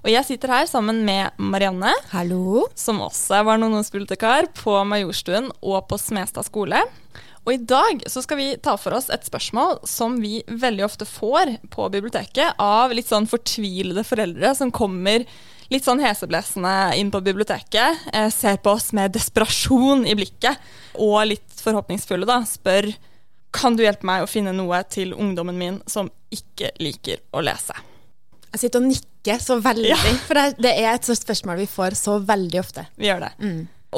Og jeg sitter her sammen med Marianne, Hallo? som også var noen-og-spultekar på Majorstuen og på Smestad skole. Og i dag så skal vi ta for oss et spørsmål som vi veldig ofte får på biblioteket av litt sånn fortvilede foreldre som kommer litt sånn heseblesende inn på biblioteket, eh, ser på oss med desperasjon i blikket og litt forhåpningsfulle, da, spør kan du hjelpe meg å finne noe til ungdommen min som ikke liker å lese. Jeg sitter og nikker så veldig, for det, det er et spørsmål vi får så veldig ofte. Vi gjør det.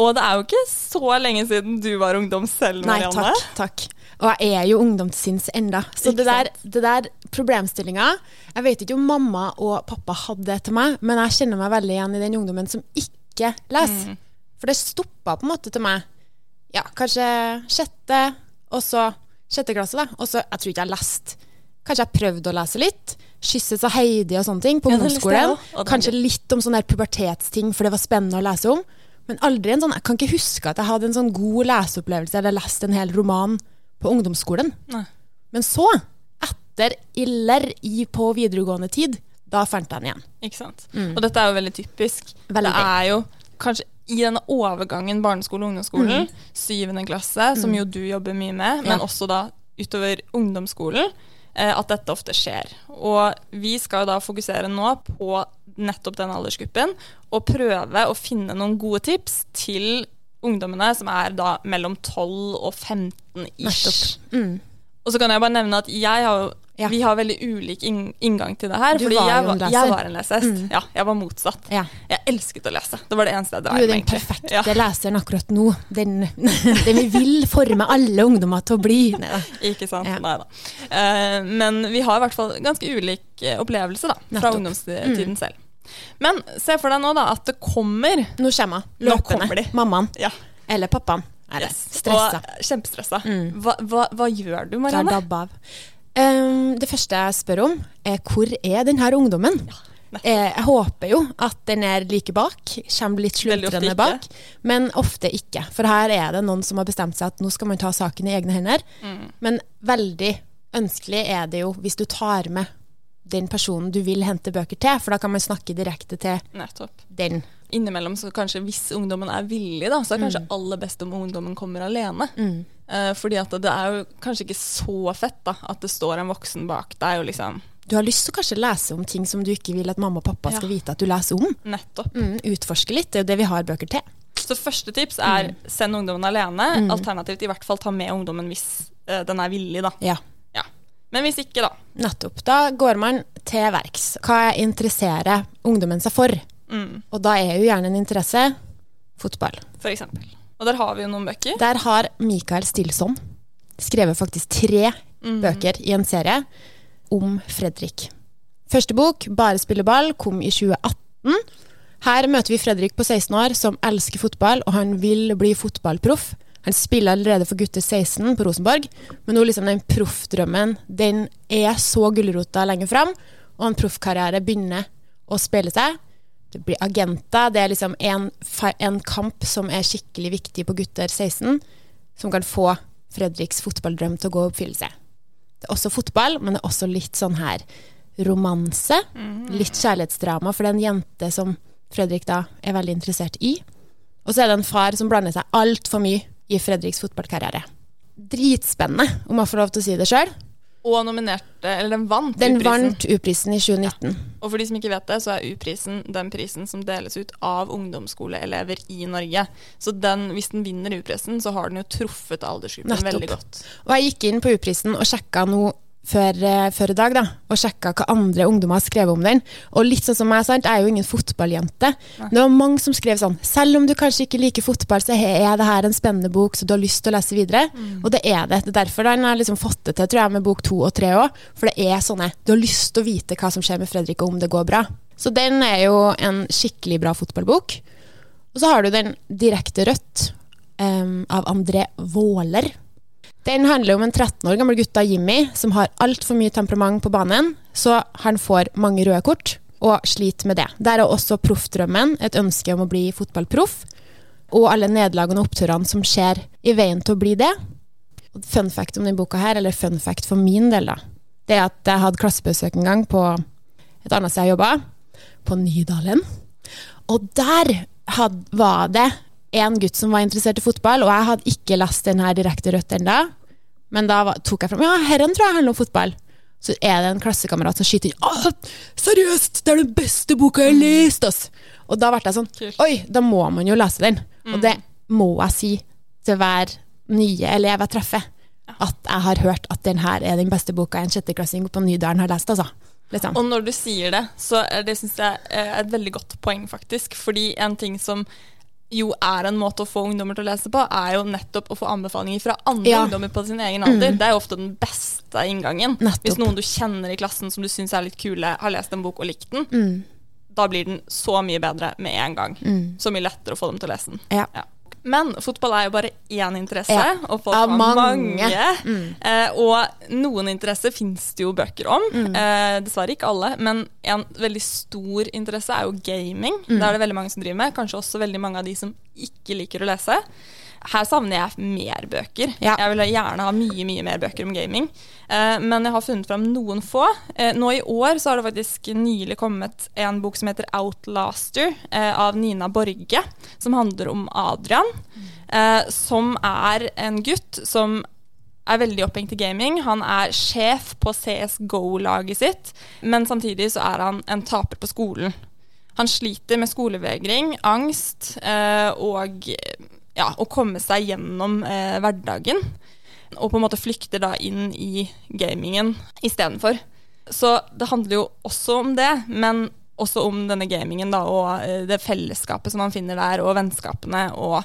Og det er jo ikke så lenge siden du var ungdom selv, Nei, takk. takk. Og jeg er jo ungdomssinns enda. Så Ikke det der, det der problemstillinga Jeg vet ikke om mamma og pappa hadde det til meg, men jeg kjenner meg veldig igjen i den ungdommen som ikke leser. For det stoppa på en måte til meg ja, kanskje sjette, og så sjette klasse, da. Og så Jeg tror ikke jeg leste Kanskje jeg prøvde å lese litt. 'Kysses av Heidi' og sånne ting på ungdomsskolen. Kanskje litt om sånne pubertetsting, for det var spennende å lese om. Men aldri en sånn Jeg kan ikke huske at jeg hadde en sånn god leseopplevelse eller lest en hel roman på ungdomsskolen. Nei. Men så, etter iller i på videregående tid, da fant jeg den igjen. Ikke sant? Og dette er jo veldig typisk. Veldig. Det er jo kanskje i denne overgangen barneskole og ungdomsskolen, syvende klasse, som jo du jobber mye med, men Ja. også da utover ungdomsskolen, at dette ofte skjer. Og vi skal da fokusere nå på nettopp den aldersgruppen, og prøve å finne noen gode tips til ungdommene som er da mellom 12 og 15 ish. Og så kan jeg bare nevne at jeg har jo Ja. Vi har veldig ulik inngang til det her. Du fordi var jeg, var, jeg var en lesehest. Ja, jeg var motsatt. Ja. Jeg elsket å lese. Det var det eneste jeg Du er med. den perfekte Ja, leseren akkurat nå. Den, den vi vil forme alle ungdommer til å bli. Neida. ikke sant? Ja. Nei da. Uh, men vi har i hvert fall ganske ulik eh, opplevelse da, fra Nettopp. ungdomstiden selv. Men se for deg nå da at det kommer Nå kommer hun. Løpende. Mammaen. Ja. Eller pappaen. Yes. Stressa. Og kjempestressa. Hva, hva, hva gjør du, Marianne? Um, det første jeg spør om, er hvor er denne ungdommen? nettopp. Eh, jeg håper jo at den er like bak, kommer litt ikke. bak, men ofte ikke. For her er det noen som har bestemt seg at nå skal man ta saken i egne hender. Mm. Men veldig ønskelig er det jo hvis du tar med den personen du vil hente bøker til, for da kan man snakke direkte til Nettopp. den. innimellom, så kanskje hvis ungdommen er villig, da, så er det Mm. kanskje aller best om ungdommen kommer alene. Eh, fordi at det er jo kanskje ikke så fett da, at det står en voksen bak. Det er jo liksom Du har lyst til å kanskje lese om ting som du ikke vil at mamma og pappa skal Ja. vite at du leser om. nettopp. Mm, utforske litt, det er jo det vi har bøker til. Så første tips er Mm. send ungdommen alene. Alternativt i hvert fall ta med ungdommen hvis uh, den er villig, da. Ja. Ja. Men hvis ikke, da. Nettopp. Da går man til verks. Hva interesserer ungdommen seg for? Mm, Og da er jo gjerne en interesse fotball. for eksempel. Og der har vi jo noen bøker. Der har Mikael Stilson skrevet faktisk tre bøker i en serie om Fredrik. Første bok, 'Bare spille ball', kom i 2018. Her møter vi Fredrik på 16 år som elsker fotball, og han vil bli fotballproff. Han spiller allerede for gutter 16 på Rosenborg, men nå liksom den proffdrømmen den er så gulrota lenger fram, og en proffkarriere begynner å spille seg. Det blir agenter. Det er liksom en, en kamp som er skikkelig viktig på gutter 16, som kan få Fredriks fotballdrøm til å gå i oppfyllelse. Det er også fotball, men det er også litt sånn her romanse. Litt kjærlighetsdrama, for det er en jente som Fredrik da er veldig interessert i. Og så er det en far som blander seg altfor mye i Fredriks fotballkarriere. Dritspennende, om jeg får lov til å si det sjøl. Og nominerte, eller den vant Den U-prisen. Den vant U-prisen i 2019. Og for de som ikke vet det, så er U-prisen den prisen som deles ut av ungdomsskoleelever i Norge. Så den, hvis den vinner U-prisen, så har den jo truffet aldersgruppen Nettopp. veldig godt. Og jeg gikk inn på U-prisen og sjekka nå før, eh, før i dag, da, og sjekka hva andre ungdommer har skrevet om den. Og litt sånn som meg, sant, jeg er jo ingen fotballjente. Det var mange som skrev sånn Selv om du kanskje ikke liker fotball, så er det her en spennende bok, så du har lyst til å lese videre. Og det er det. Det er derfor den har liksom fått det til, tror jeg, med bok to og tre òg. For det er sånne Du har lyst til å vite hva som skjer med Fredrik, og om det går bra. Så den er jo en skikkelig bra fotballbok. Og så har du den Direkte rødt um, av André Våler. Den handler om en 13 år gammel gutt av Jimmy som har altfor mye temperament på banen, så han får mange røde kort og sliter med det. Der er også proffdrømmen, et ønske om å bli fotballproff, og alle nederlagene og oppturene som skjer i veien til å bli det. Fun fact om denne boka her, eller fun fact for min del, da, det er at jeg hadde klassebesøk en gang på et annet sted jeg jobba, på Nydalen. Og der had, var det en gutt som var interessert i fotball, og jeg hadde ikke lest den her direkte rødt ennå. Men da var, tok jeg fram Ja, herren tror jeg handler om fotball. Så er det en klassekamerat som skyter inn seriøst! Det er den beste boka jeg har lest! Ass. Og da ble jeg sånn Kult. Oi, da må man jo lese den. Og det må jeg si til hver nye elev jeg treffer. At jeg har hørt at den her er den beste boka en sjetteklassing på Nydalen har lest, altså. Liksom. Og når du sier det, så er det synes jeg er et veldig godt poeng, faktisk. Fordi en ting som jo er en måte å få ungdommer til å lese på, er jo nettopp å få anbefalinger fra andre Ja. ungdommer på sin egen alder. Det er jo ofte den beste inngangen. Nettopp. Hvis noen du kjenner i klassen som du syns er litt kule, har lest en bok og likt den, Mm. da blir den så mye bedre med en gang. Så mye lettere å få dem til å lese den. Ja. Men fotball er jo bare én interesse, Ja. og folk Av har mange. mange. Eh, og noen interesser fins det jo bøker om. Eh, dessverre ikke alle, men en veldig stor interesse er jo gaming. Det er det veldig mange som driver med. Kanskje også veldig mange av de som ikke liker å lese. Her savner jeg mer bøker. Ja. Jeg vil gjerne ha mye mye mer bøker om gaming. Eh, men jeg har funnet fram noen få. Eh, nå i år så har det faktisk nylig kommet en bok som heter Outlaster eh, av Nina Borge, som handler om Adrian. Eh, som er en gutt som er veldig opphengt i gaming. Han er sjef på CSGO-laget sitt, men samtidig så er han en taper på skolen. Han sliter med skolevegring, angst eh, og ja, å komme seg gjennom eh, hverdagen. Og på en måte flykter da inn i gamingen istedenfor. Så det handler jo også om det, men også om denne gamingen da, og eh, det fellesskapet som man finner der, og vennskapene, og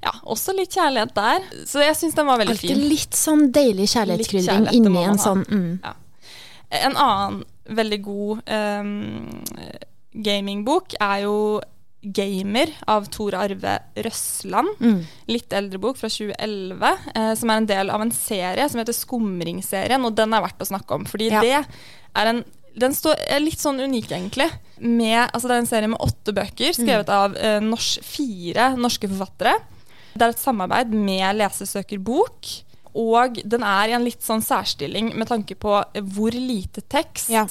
ja, også litt kjærlighet der. Så jeg syns den var veldig Alltid fin. litt sånn deilig Litt kjærlighetskrydring kjærlighet, inni en sånn mm. Ja. En annen veldig god um, gamingbok er jo Gamer av Tor Arve Røsland. Mm. Litt eldre bok fra 2011, eh, som er en del av en serie som heter Skumringserien, og den er verdt å snakke om. Fordi Ja. det er en den står, er litt sånn unik, egentlig. Med, altså det er en serie med åtte bøker, skrevet av eh, norsk, fire norske forfattere. Det er et samarbeid med Lesesøker Bok. Og den er i en litt sånn særstilling med tanke på hvor lite tekst Ja.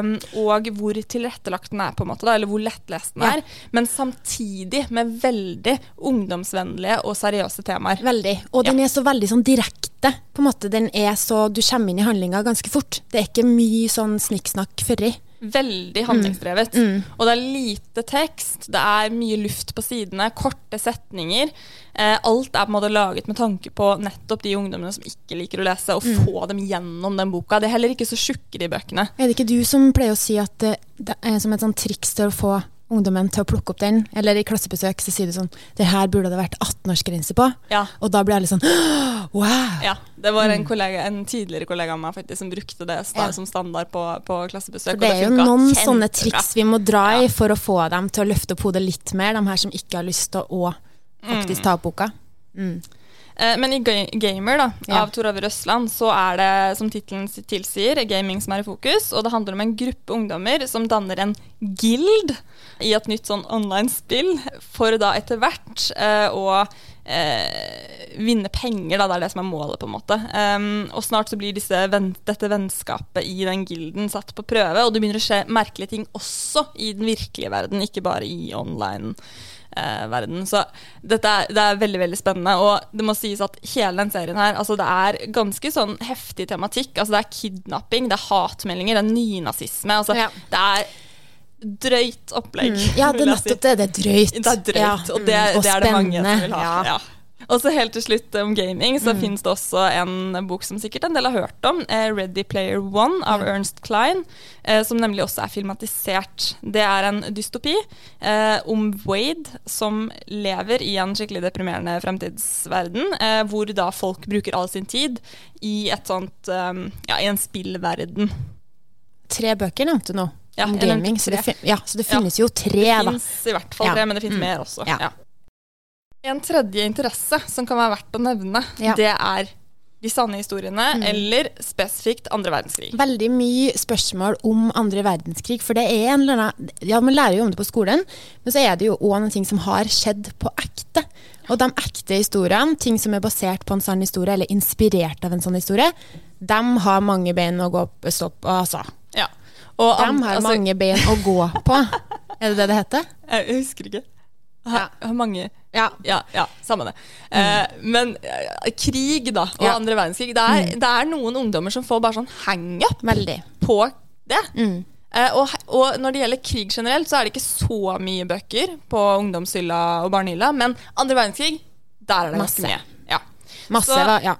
um, og hvor tilrettelagt den er, på en måte, da, eller hvor lettlest den Ja. er. Men samtidig med veldig ungdomsvennlige og seriøse temaer. Veldig. Og den er så veldig sånn direkte. På en måte, den er så, Du kommer inn i handlinga ganske fort. Det er ikke mye sånn snikksnakk førri. Veldig handlingsdrevet. Og det er lite tekst, det er mye luft på sidene, korte setninger. Eh, alt er på en måte laget med tanke på nettopp de ungdommene som ikke liker å lese, og få dem gjennom den boka. Det er heller ikke så tjukke, de bøkene. Er det ikke du som pleier å si at det, det er som et sånn triks til å få ungdommen til å plukke opp den? Eller i klassebesøk så sier du sånn Det her burde det vært 18-årsgrense på. Ja. Og da blir alle sånn Wow! Ja, det var en, kollega, en tidligere kollega av meg faktisk som brukte det sta- Ja. som standard på, på klassebesøk. For det er jo noen kjempebra. sånne triks vi må dra i for å få dem til å løfte opp hodet litt mer, de her som ikke har lyst til å faktisk ta opp boka. Eh, Men i Gamer da, Ja. av Tor Ove Røsland så er det, som tittelen tilsier, gaming som er i fokus. Og det handler om en gruppe ungdommer som danner en guild i et nytt sånn online-spill, for da etter hvert eh, å eh, vinne penger, da. Det er det som er målet, på en måte. Um, og snart så blir disse dette vennskapet i den gilden satt på prøve, og det begynner å skje merkelige ting også i den virkelige verden, ikke bare i online eh, verden. Så dette er, det er veldig veldig spennende. Og det må sies at hele den serien her, altså det er ganske sånn heftig tematikk. Altså det er kidnapping, det er hatmeldinger, det er nynazisme. Altså Ja. det er drøyt opplegg. Ja, det er nettopp det. Det er drøyt. Det er drøyt, Ja, og det, mm, og det er det mange som vil ha. Ja. Ja. Og så helt til slutt om gaming, så finnes det også en bok som sikkert en del har hørt om, eh, 'Ready Player One' av Ernst Klein, eh, som nemlig også er filmatisert. Det er en dystopi eh, om Wade som lever i en skikkelig deprimerende fremtidsverden, eh, hvor da folk bruker all sin tid i sånt eh, ja, i en spillverden. Tre bøker nevnte du nå Ja, gaming, så det, ja, så det Ja. finnes jo tre, Det da. fins i hvert fall Ja. tre, men det finnes Mm. mer også. Ja. En tredje interesse som kan være verdt å nevne, Ja. det er de sanne historiene, eller spesifikt andre verdenskrig. Veldig mye spørsmål om andre verdenskrig, for det er en eller annen Ja, man lærer jo om det på skolen, men så er det jo òg noen ting som har skjedd på ekte. Og de ekte historiene, ting som er basert på en sann historie, eller inspirert av en sånn historie, de har mange bein å gå på, stå altså. Ja. Og De har altså, mange bein å gå på. Er det det det heter? Jeg husker ikke. Har, mange Ja. Ja, ja samme det. Eh, men eh, krig, da, og Ja. andre verdenskrig det er, det er noen ungdommer som får bare sånn hang-up Veldig. på det. Mm. Eh, og, og når det gjelder krig generelt, så er det ikke så mye bøker på ungdomshylla og barnehylla, men andre verdenskrig, der er det Masse. ganske mye. Ja. Masse, Så- var- ja.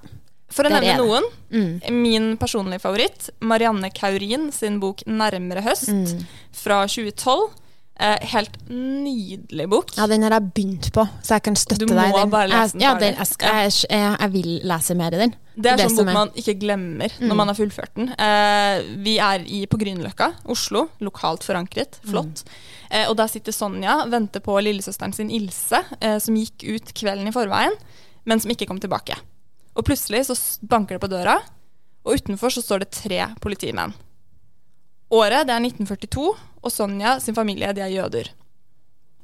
For å Der nevne er det. noen, Mm. min personlige favoritt, Marianne Kaurin sin bok 'Nærmere høst' Mm. fra 2012. Eh, helt nydelig bok. Ja, den har jeg begynt på, så jeg kan støtte Du deg. må i den. bare lese den Jeg, ja, den, jeg, jeg, jeg, vil lese mer i den. Det er sånn bok man ikke glemmer når man har fullført den. Eh, vi er i, på Grünerløkka, Oslo. Lokalt forankret. Flott. Eh, og der sitter Sonja, venter på lillesøsteren sin Ilse, eh, som gikk ut kvelden i forveien, men som ikke kom tilbake. Og plutselig så banker det på døra, og utenfor så står det tre politimenn. Året det er 1942, og Sonja sin familie de er jøder.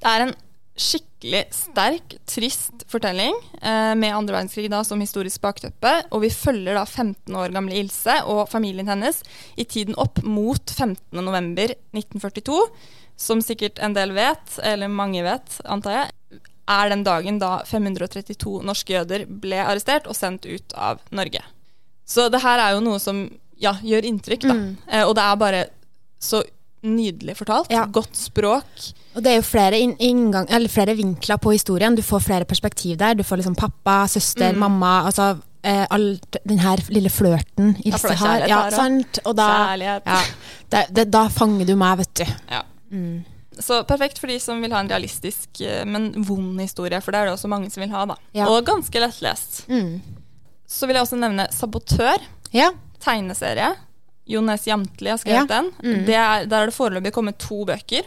Det er en skikkelig sterk, trist fortelling eh, med andre verdenskrig da som historisk bakteppe. Og vi følger da 15 år gamle Ilse og familien hennes i tiden opp mot 15. november 1942. Som sikkert en del vet, eller mange vet, antar jeg, er den dagen da 532 norske jøder ble arrestert og sendt ut av Norge. Så det her er jo noe som ja, gjør inntrykk, da. Eh, og det er bare så nydelig fortalt. Ja. Godt språk. Og det er jo flere, inngang, eller flere vinkler på historien. Du får flere perspektiv der. Du får liksom pappa, søster, Mm. mamma. Altså eh, all den her lille flørten Ilse har. Ja, sant? Og da, Kjærlighet. ja, det, det, da fanger du meg, vet du. Ja. Så perfekt for de som vil ha en realistisk, eh, men vond historie, for det er det også mange som vil ha, da. Ja. Og ganske lettlest. Mm. Så vil jeg også nevne Sabotør, Ja. tegneserie. Jo Nes Jamtli har skrevet Ja. den. Mm. Det er, der er det foreløpig kommet to bøker.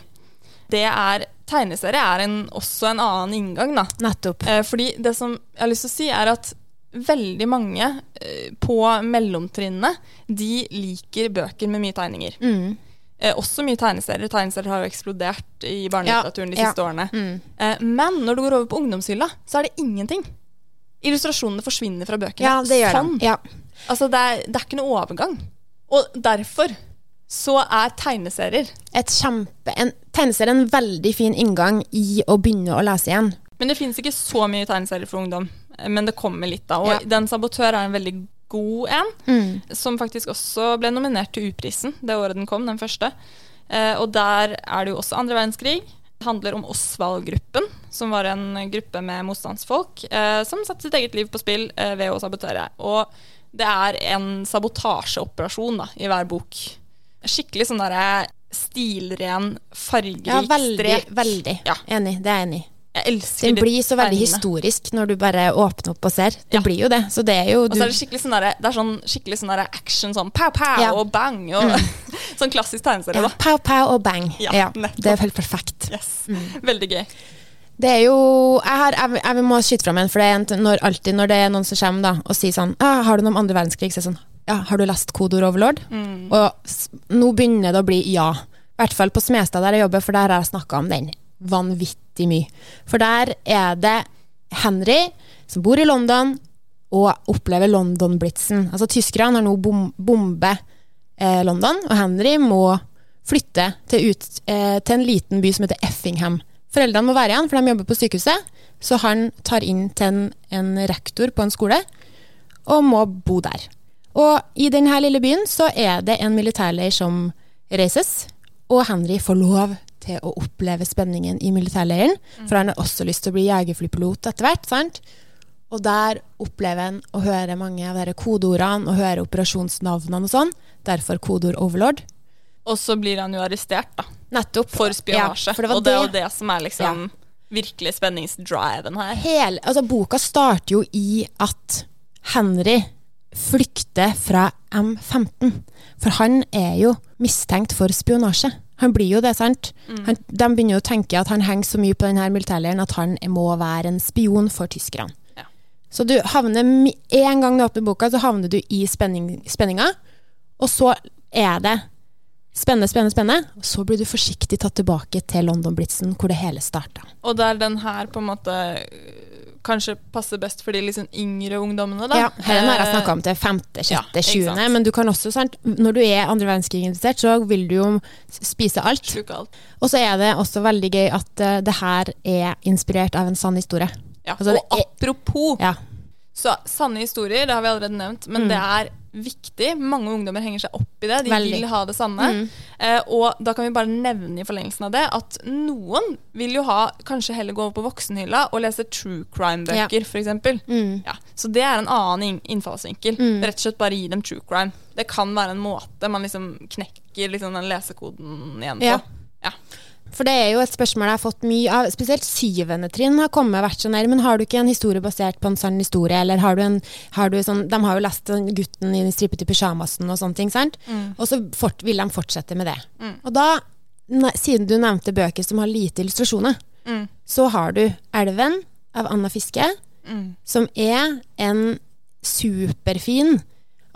Det er, tegneserie er en, også en annen inngang, da. Nettopp. Eh, fordi det som jeg har lyst til å si, er at veldig mange eh, på mellomtrinnet, de liker bøker med mye tegninger. Mm. Eh, også mye tegneserier. Tegneserier har jo eksplodert i barnelitteraturen de Ja, siste årene. Mm. Eh, men når du går over på ungdomshylla, så er det ingenting. Illustrasjonene forsvinner fra bøkene. Ja, det gjør sånn. Ja. Altså, det er, det er ikke noe overgang. Og derfor så er tegneserier Et kjempe, en Tegneserier er en veldig fin inngang i å begynne å lese igjen. Men det finnes ikke så mye tegneserier for ungdom. Men det kommer litt, da. Og Ja. Den sabotør er en veldig god en, Mm. som faktisk også ble nominert til U-prisen det året den kom, den første. Eh, og der er det jo også andre verdenskrig. Det handler om Osvald-gruppen, som var en gruppe med motstandsfolk eh, som satte sitt eget liv på spill eh, ved å sabotere. Og det er en sabotasjeoperasjon da, i hver bok. Skikkelig sånn derre stilren, fargerik Ja, veldig, strek. veldig Ja. enig. Det er jeg enig i. Den blir så veldig tegnene. historisk når du bare åpner opp og ser. Det Ja. blir jo det. Så det er jo Og så er det skikkelig sånn der, det er sånn, skikkelig sånn action, sånn pow, pow Ja. og bang. Og, sånn klassisk tegneserie, ja. Pow, pow og bang. Ja, Ja, det er helt perfekt. Yes. Mm. Veldig gøy. Det er jo Jeg, har, jeg, jeg må skyte fram en, for det er når, alltid når det er noen som kommer da, og sier sånn ah, 'Har du noe om andre verdenskrig?' Så er det sånn Ja, har du lest Kodord Overlord? Mm. Og nå begynner det å bli ja. I hvert fall på Smestad der jeg jobber, for der har jeg snakka om den vanvittig mye. For der er det Henry som bor i London og opplever London-blitzen. Altså tyskerne har nå bom, bombe eh, London, og Henry må flytte til, ut, eh, til en liten by som heter Effingham. Foreldrene må være igjen, for de jobber på sykehuset, så han tar inn til en, en rektor på en skole og må bo der. Og i denne lille byen så er det en militærleir som reises, og Henry får lov til å oppleve spenningen i militærleiren, for han har også lyst til å bli jegerflypilot etter hvert, sant? Og der opplever han å høre mange av de kodeordene og høre operasjonsnavnene og sånn. Derfor kodeord overlord. Og så blir han jo arrestert, da. Nettopp. For spionasje. Ja, for det og det er jo det. som er liksom virkelig spenningsdriven her. Hele, altså boka starter jo i at Henry flykter fra M15. For han er jo mistenkt for spionasje. Han blir jo det, sant? Han, de begynner jo å tenke at han henger så mye på denne militærleiren at han må være en spion for tyskerne. Ja. Så du havner En gang du åpner boka, så havner du i spenning, spenninga. Og så er det spennende, spennende, spennende. Så blir du forsiktig tatt tilbake til London-blitzen, hvor det hele starta. Og der den her på en måte øh, kanskje passer best for de liksom yngre ungdommene, da. Ja, her har jeg Eh, snakka om til femte, ja, sjette, sjuende. sant. men du kan også, sant, når du er andre verdenskrig-interessert, så vil du jo spise alt. Sluke alt. Og så er det også veldig gøy at uh, det her er inspirert av en sann historie. Ja. Altså, og er- apropos, Ja. Så sanne historier, det har vi allerede nevnt, men det er viktig. Mange ungdommer henger seg opp i det. De Veldig. vil ha det sanne. Eh, og da kan vi bare nevne i forlengelsen av det at noen vil jo ha kanskje heller gå over på voksenhylla og lese true crime-bøker, for f.eks. Mm. Ja, så det er en annen innfallsvinkel. innfallsvinkel. Rett og slett bare gi dem true crime. Det kan være en måte man liksom knekker liksom den lesekoden igjen på. Ja. Ja. For det er jo et spørsmål jeg har fått mye av. Spesielt syvende trinn har kommet vært sånn her, men har du ikke en historie basert på en sann historie, eller har du en har du sånn, De har jo lest gutten i den stripete pysjamasen og sånne ting, sant? Og så fort, vil de fortsette med det. Og da, siden du nevnte bøker som har lite illustrasjoner, Mm. så har du 'Elven' av Anna Fiske, Mm. som er en superfin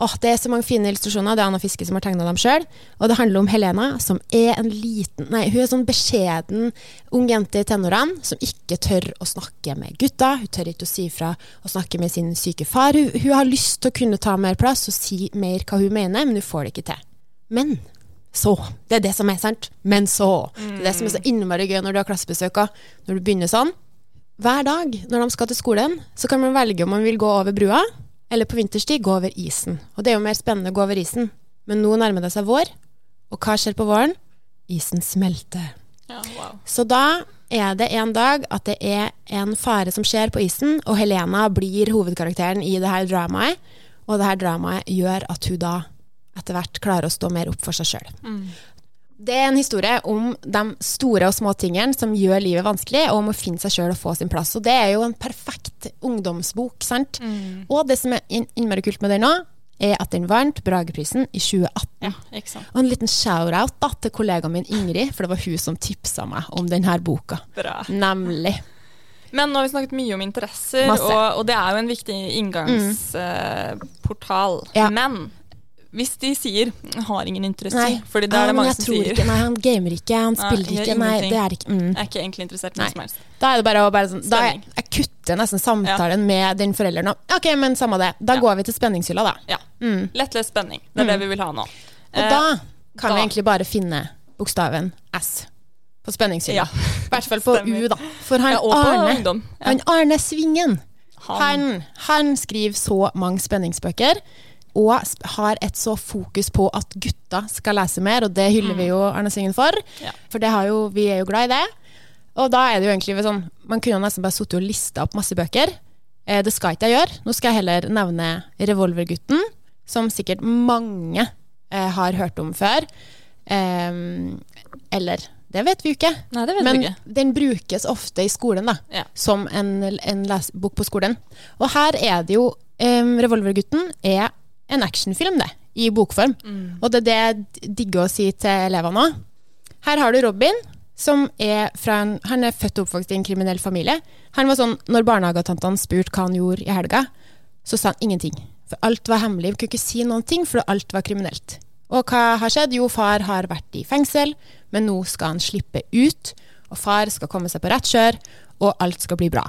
Åh, Det er så mange fine illustrasjoner. Det er Anna Fiske som har tegna dem sjøl. Og det handler om Helena, som er en liten Nei, hun er sånn beskjeden ung jente i tenårene som ikke tør å snakke med gutta. Hun tør ikke å si fra og snakke med sin syke far. Hun, hun har lyst til å kunne ta mer plass og si mer hva hun mener, men hun får det ikke til. Men så. Det er det som er sant. Men så. Det er det som er så innmari gøy når du har klassebesøk òg. når du begynner sånn. Hver dag når de skal til skolen, så kan man velge om man vil gå over brua, eller på vinterstid gå over isen. Og det er jo mer spennende å gå over isen. Men nå nærmer det seg vår, og hva skjer på våren? Isen smelter. Ja, wow. Så da er det en dag at det er en fare som skjer på isen, og Helena blir hovedkarakteren i det her dramaet. Og det her dramaet gjør at hun da etter hvert klarer å stå mer opp for seg sjøl. Det er en historie om de store og små tingene som gjør livet vanskelig, og om å finne seg sjøl og få sin plass. Og det er jo en perfekt ungdomsbok, sant. Og det som er inn- innmari kult med den nå, er at den vant Brageprisen i 2018. Ja. Og en liten shout-out da, til kollegaen min Ingrid, for det var hun som tipsa meg om denne boka. Bra. Nemlig. Men nå har vi snakket mye om interesser, Mm. og, og det er jo en viktig inngangsportal. Ja. Men hvis de sier 'har ingen interesse', Nei, fordi det er det mange som sier Ikke, nei, han gamer ikke, han spiller nei, ikke. Nei, det er ikke mm. Jeg er ikke egentlig interessert i noe som helst. Da er det bare å bare sånn da jeg, jeg kutter nesten samtalen med den forelderen og Ok, men samme det. Da Ja. går vi til spenningshylla, da. Ja. Mm. Lettlest spenning. Det er det vi vil ha nå. Og Eh, da kan da- vi egentlig bare finne bokstaven S på spenningshylla. Ja. I hvert fall på U, da. For han ja, Arne. Ja. han Arne Svingen Han. Han, han skriver så mange spenningsbøker, og har et så fokus på at gutta skal lese mer, og det hyller vi jo Arne Svingen for. Ja. For det har jo, vi er jo glad i det. Og da er det jo egentlig sånn Man kunne nesten bare sittet og lista opp masse bøker. Eh, det skal ikke jeg gjøre. Nå skal jeg heller nevne Revolvergutten, som sikkert mange eh, har hørt om før. Eh, eller det vet vi jo ikke. Nei, det vet Men ikke. den brukes ofte i skolen, da. Ja. Som en, en lesebok på skolen. Og her er det jo um, Revolvergutten er en actionfilm, det. I bokform. Mm. Og det er det jeg digger å si til elevene òg. Her har du Robin, som er fra en Han er født og oppvokst i en kriminell familie. Han var sånn, Når barnehagetantene spurte hva han gjorde i helga, så sa han ingenting. For alt var hemmelig. Han kunne ikke si noen ting, for alt var kriminelt. Og hva har skjedd? Jo, far har vært i fengsel, men nå skal han slippe ut. Og far skal komme seg på rett kjør, og alt skal bli bra.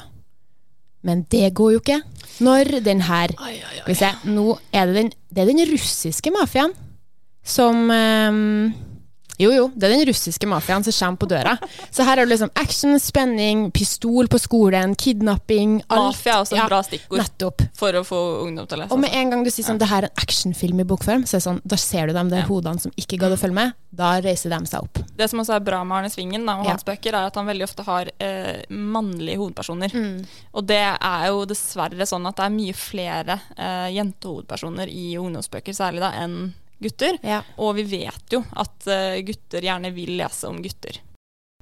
Men det går jo ikke. Når den her Skal vi se, nå er det den, det er den russiske mafiaen som ehm, Jo, jo, det er den russiske mafiaen som kommer på døra. Så her er det liksom action, spenning, pistol på skolen, kidnapping alt. Mafia er også et Ja, bra stikkord Nettopp. for å få ungdom til å lese. Og med altså. en gang du sier sånn, det her er en actionfilm i bokform, så er det sånn, da ser du dem der Ja. hodene som ikke gadd å følge med. Da reiser de seg opp. Det som også er bra med Arne Svingen da, og Ja. hans bøker, er at han veldig ofte har eh, mannlige hovedpersoner. Mm. Og det er jo dessverre sånn at det er mye flere eh, jentehovedpersoner i ungdomsbøker, særlig da, enn gutter. Ja. Og vi vet jo at eh, gutter gjerne vil lese om gutter.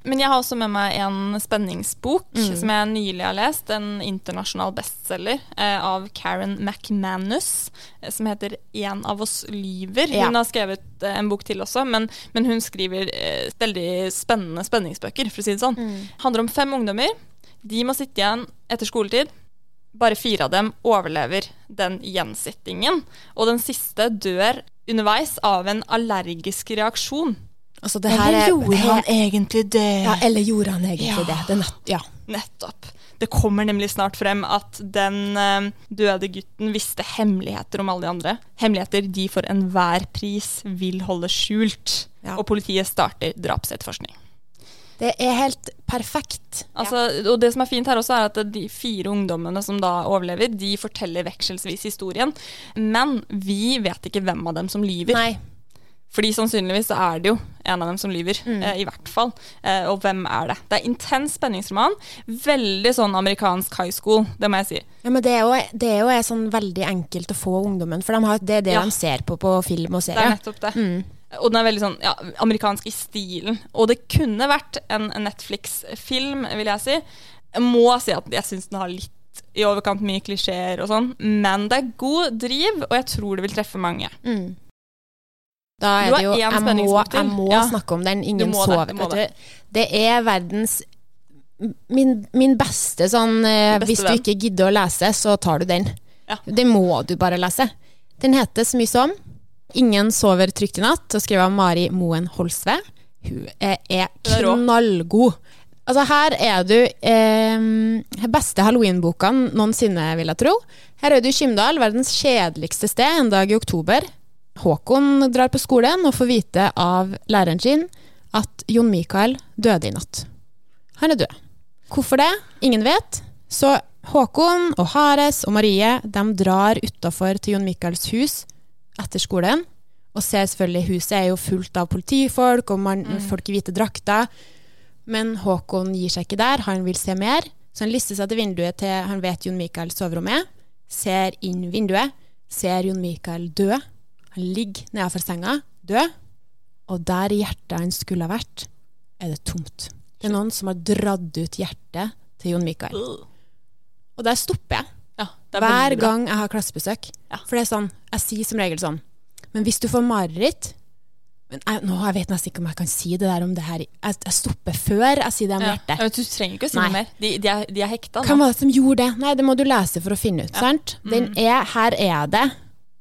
Men jeg har også med meg en spenningsbok Mm. som jeg nylig har lest. En internasjonal bestselger eh, av Karen McManus, eh, som heter 'En av oss lyver'. Ja. Hun har skrevet eh, en bok til også, men, men hun skriver eh, veldig spennende spenningsbøker, for å si det sånn. Mm. handler om fem ungdommer. De må sitte igjen etter skoletid. Bare fire av dem overlever den gjensittingen. Og den siste dør underveis av en allergisk reaksjon. Altså, det her er egentlig det? ja, Eller gjorde han egentlig Ja. det? det nett, ja. Nettopp. Det kommer nemlig snart frem at den uh, døde gutten visste hemmeligheter om alle de andre. Hemmeligheter de for enhver pris vil holde skjult. Ja. Og politiet starter drapsetterforskning. Det er helt perfekt. Altså, og det som er fint her også, er at de fire ungdommene som da overlever, de forteller vekselsvis historien. Men vi vet ikke hvem av dem som lyver. Nei. Fordi sannsynligvis så er det jo en av dem som lyver. Mm. Eh, I hvert fall. Eh, og hvem er det? Det er intens spenningsroman. Veldig sånn amerikansk high school, det må jeg si. Ja, men det er jo, det er jo er sånn veldig enkelt å få ungdommen, for de har, det er det Ja. de ser på på film og Det er nettopp det. Mm. Og den er veldig sånn ja, amerikansk i stilen. Og det kunne vært en Netflix-film, vil jeg si. Jeg må si at jeg syns den har litt i overkant mye klisjeer og sånn, men det er god driv, og jeg tror det vil treffe mange. Mm. Da er det jo Jeg må, jeg må Ja. snakke om den. Ingen det, sover. du må. Det er verdens min, min beste sånn eh, Beste Hvis du ikke gidder å lese, så tar du den. Ja. Den må du bare lese. Den heter så mye som 'Ingen sover trygt i natt', og skrevet av Mari Moen Holsve. Hun er, knallgod. Altså, her er du eh, beste halloweenboka noensinne, vil jeg tro. Her er du i Kymdal, verdens kjedeligste sted, en dag i oktober. Håkon drar på skolen og får vite av læreren sin at Jon Mikael døde i natt. Han er død. Hvorfor det? Ingen vet. Så Håkon og Hares og Marie de drar utafor til Jon Mikaels hus etter skolen. Og ser selvfølgelig huset er jo fullt av politifolk og man, folk i hvite drakter. Men Håkon gir seg ikke der, han vil se mer. Så han lister seg til vinduet til han vet Jon Mikael soverommet. Ser inn vinduet, ser Jon Mikael dø. Han ligger nedenfor senga, død. Og der hjertet hans skulle ha vært, er det tomt. Det er noen som har dratt ut hjertet til Jon Mikael. Og der stopper jeg. Er Hver gang jeg har klassebesøk. Ja. For det er sånn, jeg sier som regel sånn Men hvis du får mareritt jeg, nå, jeg vet nesten ikke om jeg kan si det der om det her Jeg, jeg stopper før jeg sier det om Ja. hjertet. Ja, du trenger ikke å si Nei. noe mer. De, de, er, de er hekta Hvem var det som gjorde det? Nei, det må du lese for å finne ut. sant? Mm. Den er, her er det.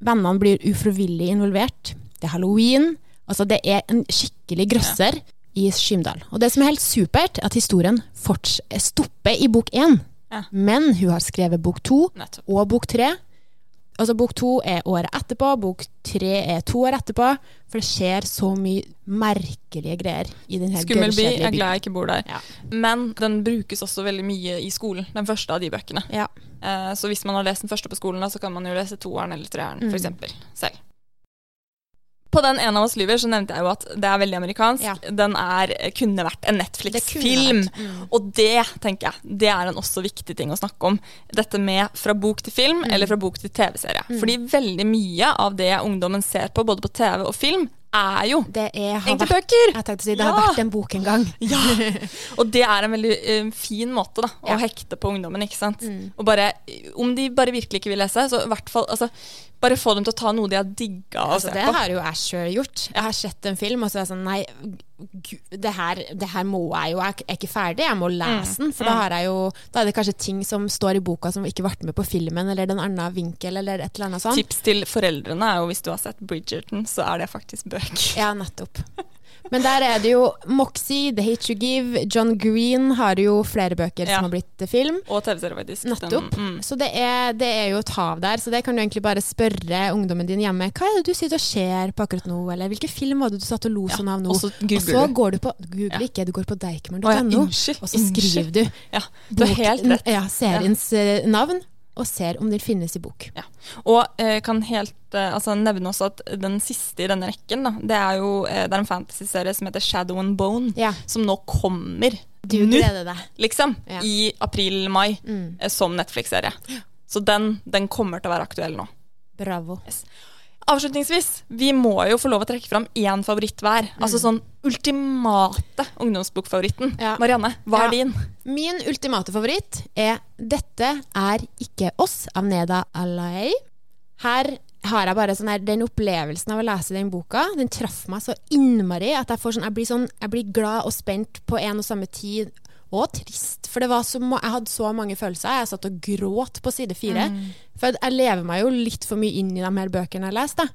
Vennene blir ufrivillig involvert. Det er halloween. Altså, det er en skikkelig grøsser i Skymdal. Og det som er helt supert, er at historien stopper i bok én. Ja. Men hun har skrevet bok to Nettopp. og bok tre. Altså Bok to er året etterpå, bok tre er to år etterpå. For det skjer så mye merkelige greier i den her Skummel by, jeg er glad jeg ikke bor der. Ja. Men den brukes også veldig mye i skolen, den første av de bøkene. Ja. Eh, så hvis man har lest den første på skolen, så kan man jo lese toeren eller treeren, Mm. eksempel, selv. På den ene av oss lyver så nevnte jeg jo at det er veldig amerikansk. Ja. Den er, kunne vært en Netflix-film. Mm. Og det tenker jeg, det er en også viktig ting å snakke om. Dette med fra bok til film, Mm. eller fra bok til TV-serie. Fordi veldig mye av det ungdommen ser på, både på TV og film, er jo Det er, egentlig vært, bøker. jeg tenkte å si, det Ja. har vært en bok en gang. Ja, og det er en veldig uh, fin måte da, å Ja. Mm. hekte på ungdommen, ikke sant? Og bare, om de bare virkelig ikke vil lese, så i hvert fall, altså, bare få dem til å ta noe de har digga å Altså, se det på. har jo jeg sjøl gjort. Jeg har sett en film, og så er jeg sånn Nei, gud, det her, det her må jeg jo. Jeg er ikke ferdig, jeg må lese den. For da, har jeg jo, da er det kanskje ting som står i boka som ikke ble med på filmen, eller den annen vinkel, eller et eller annet sånt. Tips til foreldrene er jo hvis du har sett Bridgerton, så er det faktisk bøk. Ja, nettopp. Men der er det jo Moxie, The Hate You Give, John Green har jo flere bøker Ja. som har blitt film. Og TV-serie, faktisk. Nettopp. Den, mm. Så det er, det er jo et hav der. Så det kan du egentlig bare spørre ungdommen din hjemme. Hva er det du sitter og ser på akkurat nå? Eller hvilken film var det du satt og lo Ja, sånn av nå? og så googler og så går du på Google Ja. ikke, du går på deichman.no, unnskyld, og så skriver du Ja, du helt rett. ja, seriens eh, navn, og ser om den finnes i bok. Ja. Og eh, kan helt eh, altså, nevne også at den siste i denne rekken, da, det er jo eh, det er en fantasyserie som heter Shadow and Bone, Ja. som nå kommer Du nå, gleder deg. liksom, Ja. i april-mai, Mm. eh, som Netflix-serie. Så den, den kommer til å være aktuell nå. Bravo. Avslutningsvis, vi må jo få lov å trekke fram én favoritt hver. Altså sånn ultimate ungdomsbokfavoritten. Ja. Marianne, hva Ja. er din? Min ultimate favoritt er 'Dette er ikke oss' av Neda Alai. Her har jeg bare sånn her, den opplevelsen av å lese den boka. Den traff meg så innmari at jeg, får sånn, jeg, blir sånn, jeg blir glad og spent på en og samme tid. Og trist, for det var så, jeg hadde så mange følelser. Jeg satt og gråt på side fire. For jeg lever meg jo litt for mye inn i de her bøkene jeg da.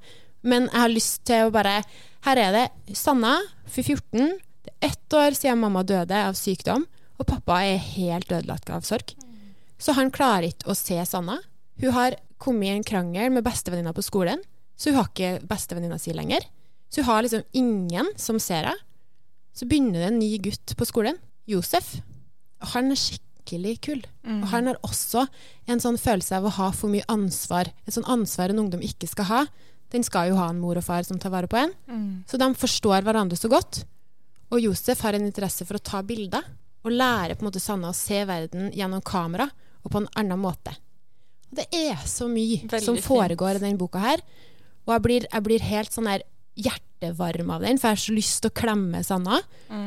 Men jeg har lyst til å bare Her er det Sanna, for 14. Det er ett år siden mamma døde av sykdom, og pappa er helt ødelagt av sorg. Så han klarer ikke å se Sanna. Hun har kommet i en krangel med bestevenninna på skolen, så hun har ikke bestevenninna si lenger. Så hun har liksom ingen som ser henne. Så begynner det en ny gutt på skolen, Josef. Han er skikkelig kul. Og han har også en sånn følelse av å ha for mye ansvar. Et sånn ansvar en ungdom ikke skal ha. Den skal jo ha en mor og far som tar vare på en. Så de forstår hverandre så godt. Og Josef har en interesse for å ta bilder og lære på en måte Sanna å se verden gjennom kamera og på en annen måte. Og det er så mye Veldig som fint. foregår i denne boka her. Og jeg blir, jeg blir helt sånn her hjertevarm av den, for jeg har så lyst til å klemme Sanna.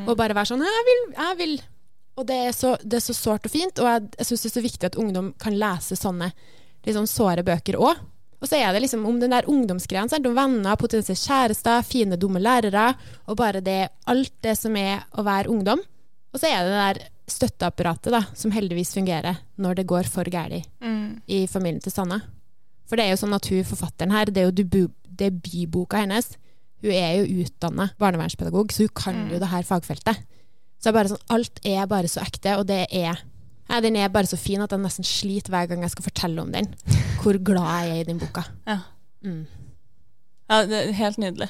Og bare være sånn Jeg vil, jeg vil. Og det er så, det er så sårt og fint, og jeg, jeg syns det er så viktig at ungdom kan lese sånne sånn såre bøker òg. Og så er det liksom om den der ungdomsgreia. De venner, potensielle kjærester, fine, dumme lærere. Og bare det, alt det som er å være ungdom. Og så er det det der støtteapparatet da, som heldigvis fungerer når det går for galt i familien til Sanna. For det er jo sånn at hun forfatteren her, det er jo debutboka hennes. Hun er jo utdanna barnevernspedagog, så hun kan jo det her fagfeltet. Så sånn, alt er bare så ekte, og det er ja, Den er bare så fin at jeg nesten sliter hver gang jeg skal fortelle om den. Hvor glad jeg er i den boka. Ja. Mm. Ja, det er helt nydelig.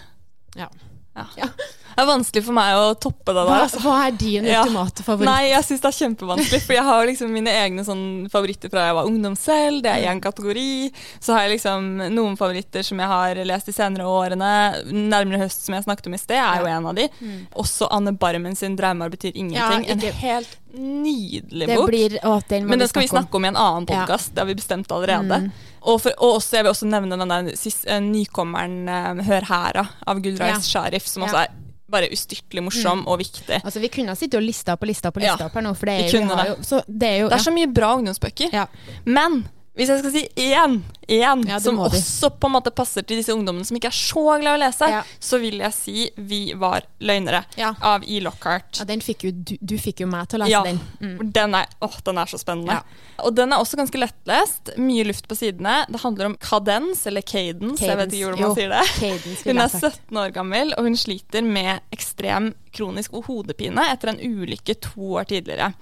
Ja. Ja. Ja. Det er vanskelig for meg å toppe det Hva, der. altså. hva er din Ja. ultimate favoritt? Nei, jeg syns det er kjempevanskelig. For jeg har liksom mine egne sånn favoritter fra jeg var ungdom selv. Det er én kategori. Så har jeg liksom noen favoritter som jeg har lest de senere årene. 'Nærmere høst', som jeg snakket om i sted, er jo en av de. Også Anne Barmen sin 'Drømmer betyr ingenting'. Ja, En helt nydelig det bok. blir, å, den Men den det skal vi snakke om i en annen Ja. Mm. Det har vi bestemt allerede. Og, for, og også, jeg vil også nevne den der sis- eh, nykommeren eh, 'Hør her', av Gulrais Ja. Sharif, som Ja. Mm. også er bare ustyrtelig morsom og viktig. Altså, vi kunne ha sittet og lista og lista opp lista Ja, opp her nå, for det vi er, jo- det. jo, så det er jo Det er så mye bra ungdomsbøker. ja. Men hvis jeg skal si én, én Ja, som også på en måte passer til disse ungdommene som ikke er så glad i å lese, Ja. så vil jeg si 'Vi var løgnere' Ja. av E. Lockhart. ja, den fikk jo, du, du fikk jo meg til å lese Ja, den. Mm. den er, å, den er så spennende. Ja. Og den er også ganske lettlest. Mye luft på sidene. Det handler om cadence, eller cadence, jeg vet ikke hvordan man Jo, sier det. Cadence, Hun er 17 år gammel, og hun sliter med ekstrem kronisk hodepine etter en ulykke to år tidligere.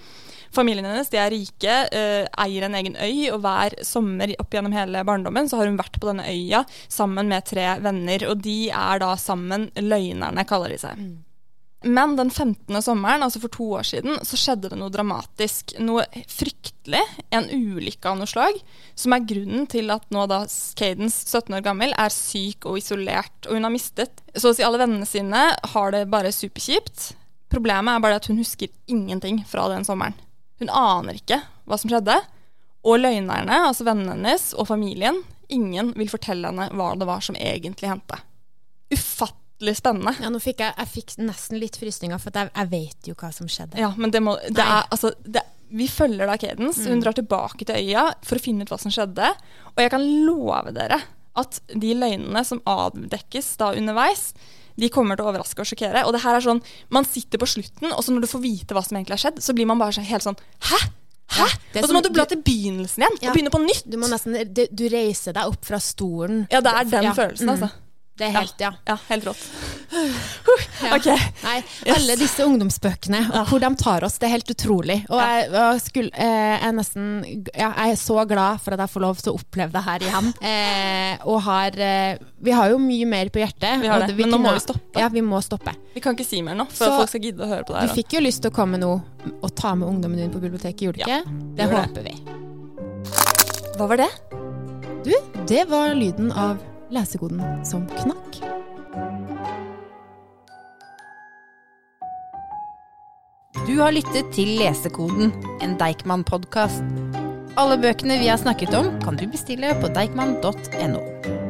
Familien hennes de er rike, eh, eier en egen øy, og hver sommer opp gjennom hele barndommen så har hun vært på denne øya sammen med tre venner, og de er da sammen løgnerne, kaller de seg. Men den 15. sommeren, altså for to år siden, så skjedde det noe dramatisk. Noe fryktelig. En ulykke av noe slag. Som er grunnen til at nå da Cadence, 17 år gammel, er syk og isolert. Og hun har mistet så å si alle vennene sine, har det bare superkjipt. Problemet er bare at hun husker ingenting fra den sommeren. Hun aner ikke hva som skjedde. Og løgnerne, altså vennene hennes og familien, ingen vil fortelle henne hva det var som egentlig hendte. Ufattelig spennende. Ja, nå fikk jeg, jeg fikk nesten litt frysninger, for jeg, jeg vet jo hva som skjedde. Ja, men det må det er, altså, det, Vi følger da Cadence. Hun drar tilbake til øya for å finne ut hva som skjedde. Og jeg kan love dere at de løgnene som avdekkes da underveis, de kommer til å overraske og sjokkere. Og det her er sånn, Man sitter på slutten, og så når du får vite hva som egentlig har skjedd, så blir man bare så helt sånn Hæ? Hæ? Ja, og så må du bla til begynnelsen igjen Ja. og begynne på nytt. Du må nesten du, reiser deg opp fra stolen. Ja, det er den Ja, følelsen, mm. Det er helt, ja. Ja, helt rått. Ja. Ok. Nei, Yes. alle disse ungdomsbøkene, og hvor de tar oss, det er helt utrolig. Og jeg, jeg, skulle, eh, er nesten ja, Jeg er så glad for at jeg får lov til å oppleve det her igjen. Eh, og har eh, Vi har jo mye mer på hjertet. Vi har det. Vi men nå må vi stoppe. Ja, vi må stoppe. Vi kan ikke si mer nå, for Så- at folk skal gidde å høre på det Du her. fikk jo lyst til å komme nå og ta med ungdommen din på biblioteket, gjorde du Ja, ikke? Det håper håper vi. Hva var det? Du, det var lyden av lesekoden som knakk. Du har lyttet til Lesekoden, en Deichman-podkast. Alle bøkene vi har snakket om, kan du bestille på deichman.no.